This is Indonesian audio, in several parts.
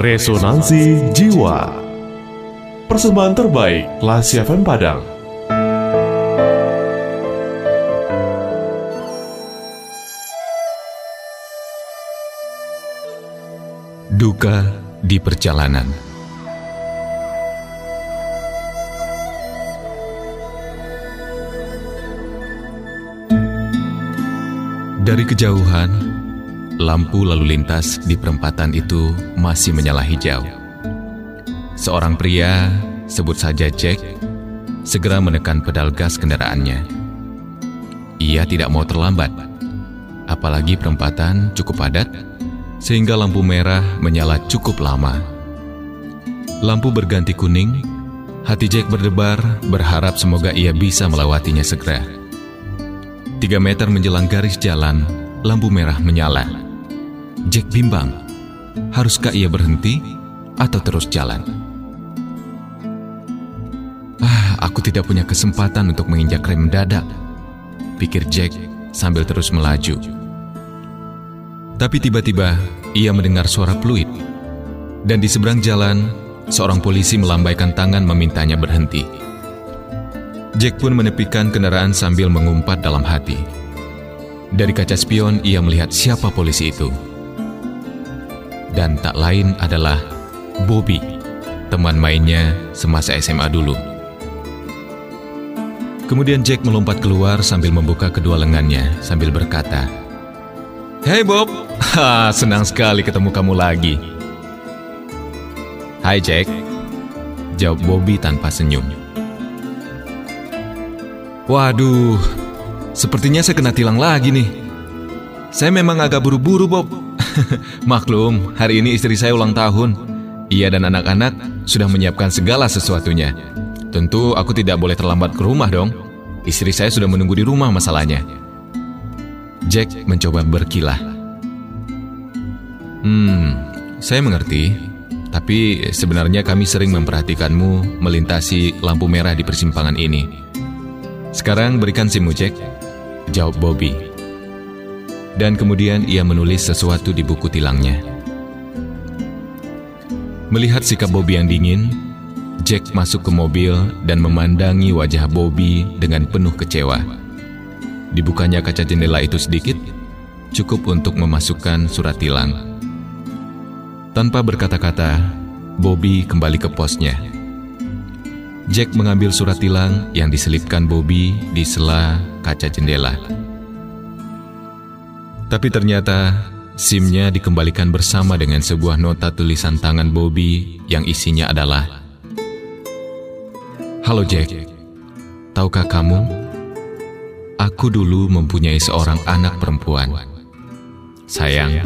Resonansi Jiwa. Persembahan terbaik Lasi FM Padang. Duka di perjalanan. Dari kejauhan, lampu lalu lintas di perempatan itu masih menyala hijau. Seorang pria, sebut saja Jack, segera menekan pedal gas kendaraannya. Ia tidak mau terlambat, apalagi perempatan cukup padat, sehingga lampu merah menyala cukup lama. Lampu berganti kuning, hati Jack berdebar, berharap semoga ia bisa melewatinya segera. Tiga meter menjelang garis jalan, lampu merah menyala. Jack bimbang, haruskah ia berhenti atau terus jalan? Ah, aku tidak punya kesempatan untuk menginjak rem mendadak, pikir Jack sambil terus melaju. Tapi tiba-tiba ia mendengar suara fluid, dan di seberang jalan, seorang polisi melambaikan tangan memintanya berhenti. Jack pun menepikan kendaraan sambil mengumpat dalam hati. Dari kaca spion, ia melihat siapa polisi itu. Dan tak lain adalah Bobby, teman mainnya semasa SMA dulu. Kemudian Jack melompat keluar sambil membuka kedua lengannya sambil berkata, Hei Bob, ha, senang sekali ketemu kamu lagi. Hai Jack, jawab Bobby tanpa senyum. Waduh, sepertinya saya kena tilang lagi nih. Saya memang agak buru-buru, Bob. Maklum, hari ini istri saya ulang tahun. Ia dan anak-anak sudah menyiapkan segala sesuatunya. Tentu aku tidak boleh terlambat ke rumah dong. Istri saya sudah menunggu di rumah masalahnya. Jack mencoba berkilah. Hmm, saya mengerti. Tapi sebenarnya kami sering memperhatikanmu melintasi lampu merah di persimpangan ini. Sekarang berikan SIMmu, Jack. Jawab Bobby. Dan kemudian ia menulis sesuatu di buku tilangnya. Melihat sikap Bobby yang dingin, Jack masuk ke mobil dan memandangi wajah Bobby dengan penuh kecewa. Dibukanya kaca jendela itu sedikit, cukup untuk memasukkan surat tilang. Tanpa berkata-kata, Bobby kembali ke posnya. Jack mengambil surat tilang yang diselipkan Bobby di sela kaca jendela. Tapi ternyata SIM-nya dikembalikan bersama dengan sebuah nota tulisan tangan Bobby yang isinya adalah Halo Jack, tahukah kamu? Aku dulu mempunyai seorang anak perempuan. Sayang,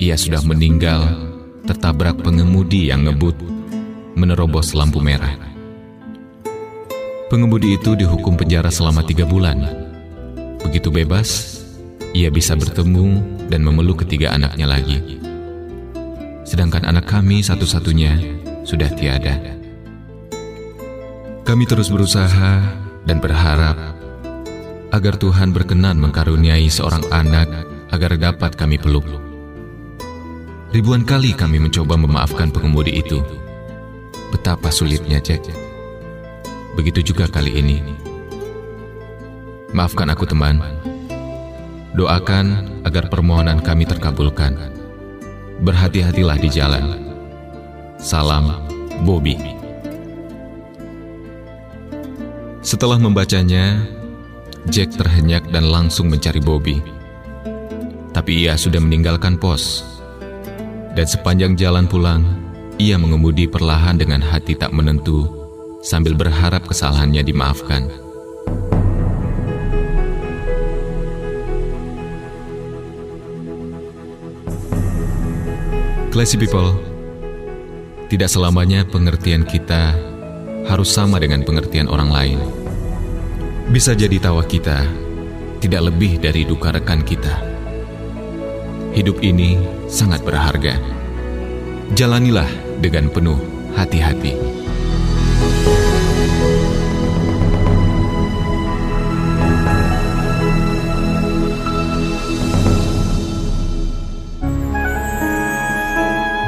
ia sudah meninggal tertabrak pengemudi yang ngebut menerobos lampu merah. Pengemudi itu dihukum penjara selama tiga bulan. Begitu bebas, ia bisa bertemu dan memeluk ketiga anaknya lagi. Sedangkan anak kami satu-satunya sudah tiada. Kami terus berusaha dan berharap agar Tuhan berkenan mengkaruniai seorang anak agar dapat kami peluk. Ribuan kali kami mencoba memaafkan pengemudi itu. Betapa sulitnya, Jack. Begitu juga kali ini. Maafkan aku teman. Doakan agar permohonan kami terkabulkan. Berhati-hatilah di jalan. Salam, Bobby. Setelah membacanya, Jack terhenyak dan langsung mencari Bobby. Tapi ia sudah meninggalkan pos. Dan sepanjang jalan pulang, ia mengemudi perlahan dengan hati tak menentu sambil berharap kesalahannya dimaafkan. Classy people, tidak selamanya pengertian kita harus sama dengan pengertian orang lain. Bisa jadi tawa kita tidak lebih dari duka rekan kita. Hidup ini sangat berharga. Jalanilah dengan penuh hati-hati.